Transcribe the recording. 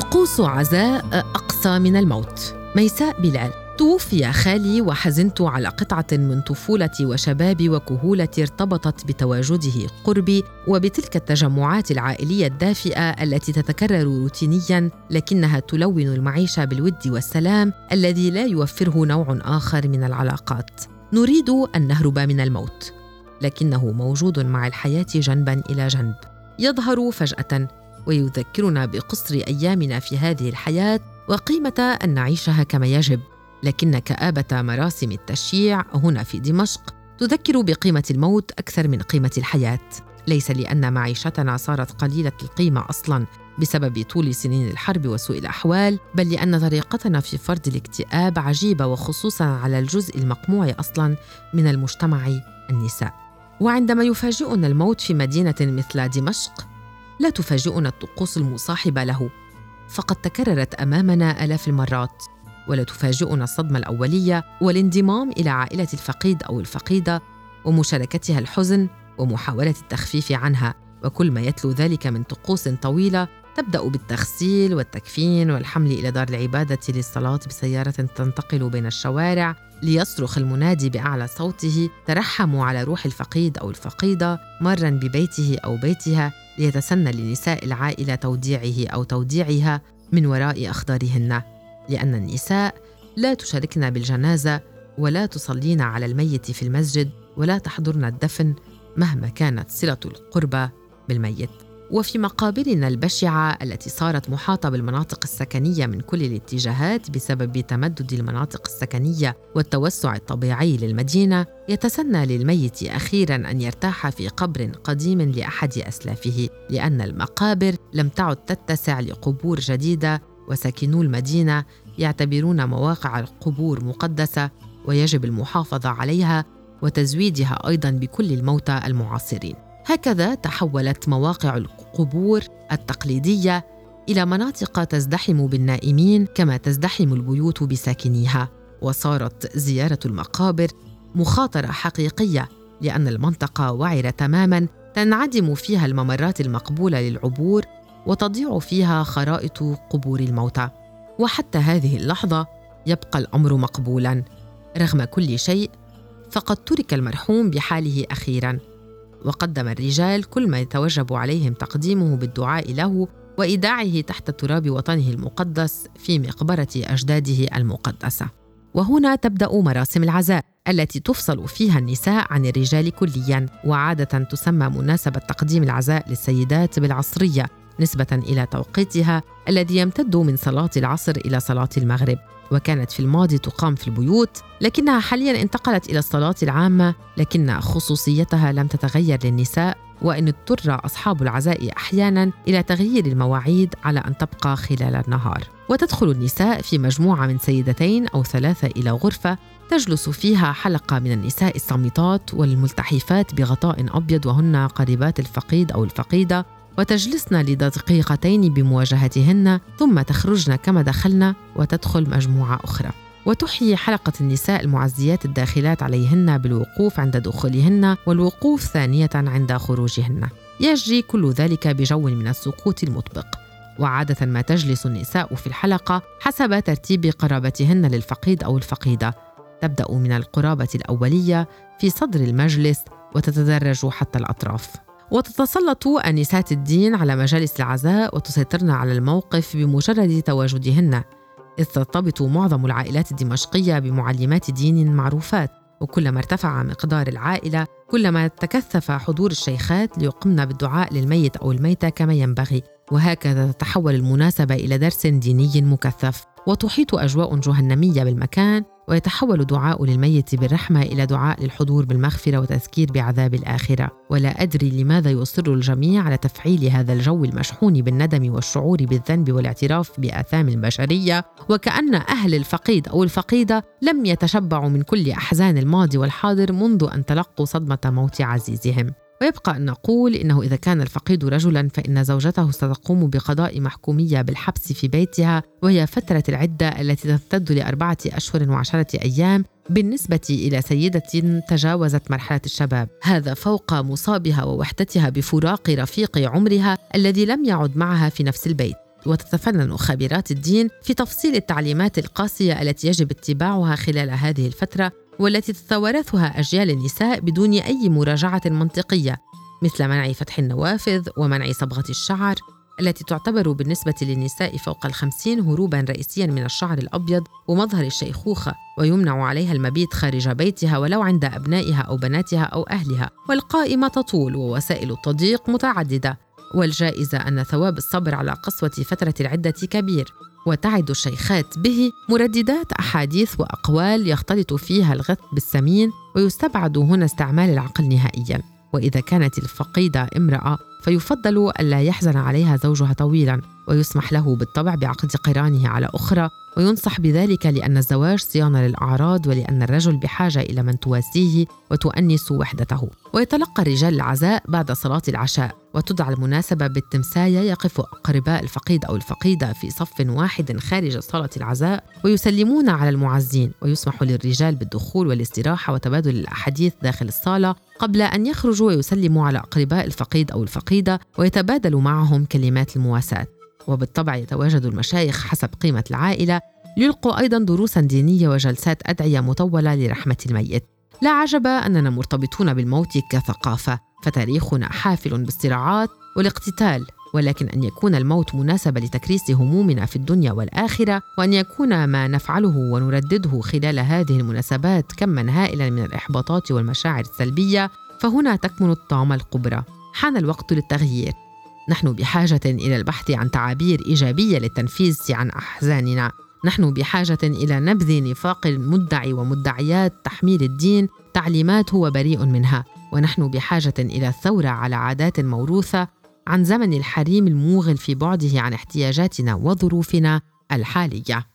طقوس عزاء أقصى من الموت ميساء بلال توفي خالي وحزنت على قطعة من طفولتي وشبابي وكهولتي ارتبطت بتواجده قربي وبتلك التجمعات العائلية الدافئة التي تتكرر روتينيا لكنها تلون المعيشة بالود والسلام الذي لا يوفره نوع آخر من العلاقات. نريد أن نهرب من الموت، لكنه موجود مع الحياة جنبا إلى جنب. يظهر فجأة ويذكرنا بقصر أيامنا في هذه الحياة وقيمة أن نعيشها كما يجب. لكن كآبة مراسم التشييع هنا في دمشق تذكر بقيمة الموت أكثر من قيمة الحياة. ليس لأن معيشتنا صارت قليلة القيمة أصلا بسبب طول سنين الحرب وسوء الأحوال بل لأن طريقتنا في فرض الاكتئاب عجيبة وخصوصا على الجزء المقموع أصلا من المجتمع النساء. وعندما يفاجئنا الموت في مدينة مثل دمشق لا تفاجئنا الطقوس المصاحبة له. فقد تكررت أمامنا آلاف المرات. ولا تفاجئنا الصدمة الأولية والانضمام إلى عائلة الفقيد أو الفقيدة ومشاركتها الحزن ومحاولة التخفيف عنها. وكل ما يتلو ذلك من طقوس طويلة تبدأ بالتغسيل والتكفين والحمل إلى دار العبادة للصلاة بسيارة تنتقل بين الشوارع ليصرخ المنادي بأعلى صوته ترحموا على روح الفقيد أو الفقيدة مرا ببيته أو بيتها ليتسنى لنساء العائلة توديعه أو توديعها من وراء اخضارهن لأن النساء لا تشاركن بالجنازة ولا تصلين على الميت في المسجد ولا تحضرن الدفن مهما كانت صلة القربى بالميت. وفي مقابرنا البشعة التي صارت محاطة بالمناطق السكنية من كل الاتجاهات بسبب تمدد المناطق السكنية والتوسع الطبيعي للمدينة يتسنى للميت أخيرا أن يرتاح في قبر قديم لأحد أسلافه لأن المقابر لم تعد تتسع لقبور جديدة وساكنو المدينة يعتبرون مواقع القبور مقدسة ويجب المحافظة عليها وتزويدها أيضا بكل الموتى المعاصرين. هكذا تحولت مواقع القبور التقليدية إلى مناطق تزدحم بالنائمين كما تزدحم البيوت بساكنيها وصارت زيارة المقابر مخاطرة حقيقية لأن المنطقة وعره تماما تنعدم فيها الممرات المقبولة للعبور وتضيع فيها خرائط قبور الموتى. وحتى هذه اللحظة يبقى الأمر مقبولا رغم كل شيء فقد ترك المرحوم بحاله أخيرا. وقدم الرجال كل ما يتوجب عليهم تقديمه بالدعاء له وإيداعه تحت تراب وطنه المقدس في مقبرة أجداده المقدسة. وهنا تبدأ مراسم العزاء التي تفصل فيها النساء عن الرجال كليا وعادة تسمى مناسبة تقديم العزاء للسيدات بالعصرية نسبة إلى توقيتها الذي يمتد من صلاة العصر إلى صلاة المغرب. وكانت في الماضي تقام في البيوت لكنها حاليا انتقلت إلى الصلاه العامة لكن خصوصيتها لم تتغير للنساء وإن اضطر أصحاب العزاء أحيانا إلى تغيير المواعيد على أن تبقى خلال النهار. وتدخل النساء في مجموعة من سيدتين أو ثلاثة إلى غرفة تجلس فيها حلقة من النساء الصامتات والملتحفات بغطاء أبيض وهن قريبات الفقيد أو الفقيدة. وتجلسن لدقيقتين بمواجهتهن ثم تخرجن كما دخلن وتدخل مجموعة أخرى وتحيي حلقة النساء المعزيات الداخلات عليهن بالوقوف عند دخولهن والوقوف ثانية عند خروجهن. يجري كل ذلك بجو من السكوت المطبق، وعادة ما تجلس النساء في الحلقة حسب ترتيب قرابتهن للفقيد أو الفقيدة. تبدأ من القرابة الأولية في صدر المجلس وتتدرج حتى الأطراف. وتتسلط أنسات الدين على مجالس العزاء وتسيطرن على الموقف بمجرد تواجدهن. إذ ترتبط معظم العائلات الدمشقية بمعلمات دين معروفات وكلما ارتفع مقدار العائلة كلما تكثف حضور الشيخات ليقمن بالدعاء للميت أو الميتة كما ينبغي. وهكذا تتحول المناسبة إلى درس ديني مكثف. وتحيط أجواء جهنمية بالمكان ويتحول دعاء للميت بالرحمة إلى دعاء للحضور بالمغفرة وتذكير بعذاب الآخرة. ولا أدري لماذا يصر الجميع على تفعيل هذا الجو المشحون بالندم والشعور بالذنب والاعتراف بآثام البشرية وكأن أهل الفقيد أو الفقيدة لم يتشبعوا من كل أحزان الماضي والحاضر منذ أن تلقوا صدمة موت عزيزهم. ويبقى أن نقول إنه إذا كان الفقيد رجلا فإن زوجته ستقوم بقضاء محكومية بالحبس في بيتها وهي فترة العدة التي تمتد لأربعة أشهر وعشرة أيام بالنسبة إلى سيدة تجاوزت مرحلة الشباب. هذا فوق مصابها ووحدتها بفراق رفيق عمرها الذي لم يعد معها في نفس البيت. وتتفنن خبيرات الدين في تفصيل التعليمات القاسية التي يجب اتباعها خلال هذه الفترة والتي تتوارثها أجيال النساء بدون أي مراجعة منطقية مثل منع فتح النوافذ ومنع صبغة الشعر التي تعتبر بالنسبة للنساء فوق الخمسين هروبا رئيسيا من الشعر الأبيض ومظهر الشيخوخة ويمنع عليها المبيت خارج بيتها ولو عند أبنائها أو بناتها أو أهلها. والقائمة تطول ووسائل التضييق متعددة والجائزة أن ثواب الصبر على قسوة فترة العدة كبير. وتعد الشيخات به مرددات أحاديث وأقوال يختلط فيها الغث بالسمين ويستبعد هنا استعمال العقل نهائياً. وإذا كانت الفقيدة امرأة فيفضل ألا يحزن عليها زوجها طويلا. ويسمح له بالطبع بعقد قرانه على أخرى وينصح بذلك لأن الزواج صيانة للأعراض ولأن الرجل بحاجة إلى من تواسيه وتؤنس وحدته. ويتلقى الرجال العزاء بعد صلاة العشاء وتدعى المناسبة بالتمساية يقف أقرباء الفقيد أو الفقيدة في صف واحد خارج صالة العزاء ويسلمون على المعزين. ويسمح للرجال بالدخول والاستراحة وتبادل الأحاديث داخل الصالة قبل أن يخرجوا ويسلموا على أقرباء الفقيد أو الفقيدة ويتبادلوا معهم كلمات المواساة. وبالطبع يتواجد المشايخ حسب قيمة العائلة يلقوا أيضا دروسا دينية وجلسات أدعية مطولة لرحمة الميت. لا عجب أننا مرتبطون بالموت كثقافة فتاريخنا حافل بالصراعات والاقتتال ولكن أن يكون الموت مناسبة لتكريس همومنا في الدنيا والآخرة وأن يكون ما نفعله ونردده خلال هذه المناسبات كما هائلا من الإحباطات والمشاعر السلبية فهنا تكمن الطامه الكبرى حان الوقت للتغيير. نحن بحاجة إلى البحث عن تعابير إيجابية للتنفيس عن أحزاننا. نحن بحاجة إلى نبذ نفاق المدعي ومدعيات تحميل الدين تعليمات هو بريء منها. ونحن بحاجة إلى الثورة على عادات موروثة عن زمن الحريم الموغل في بعده عن احتياجاتنا وظروفنا الحالية.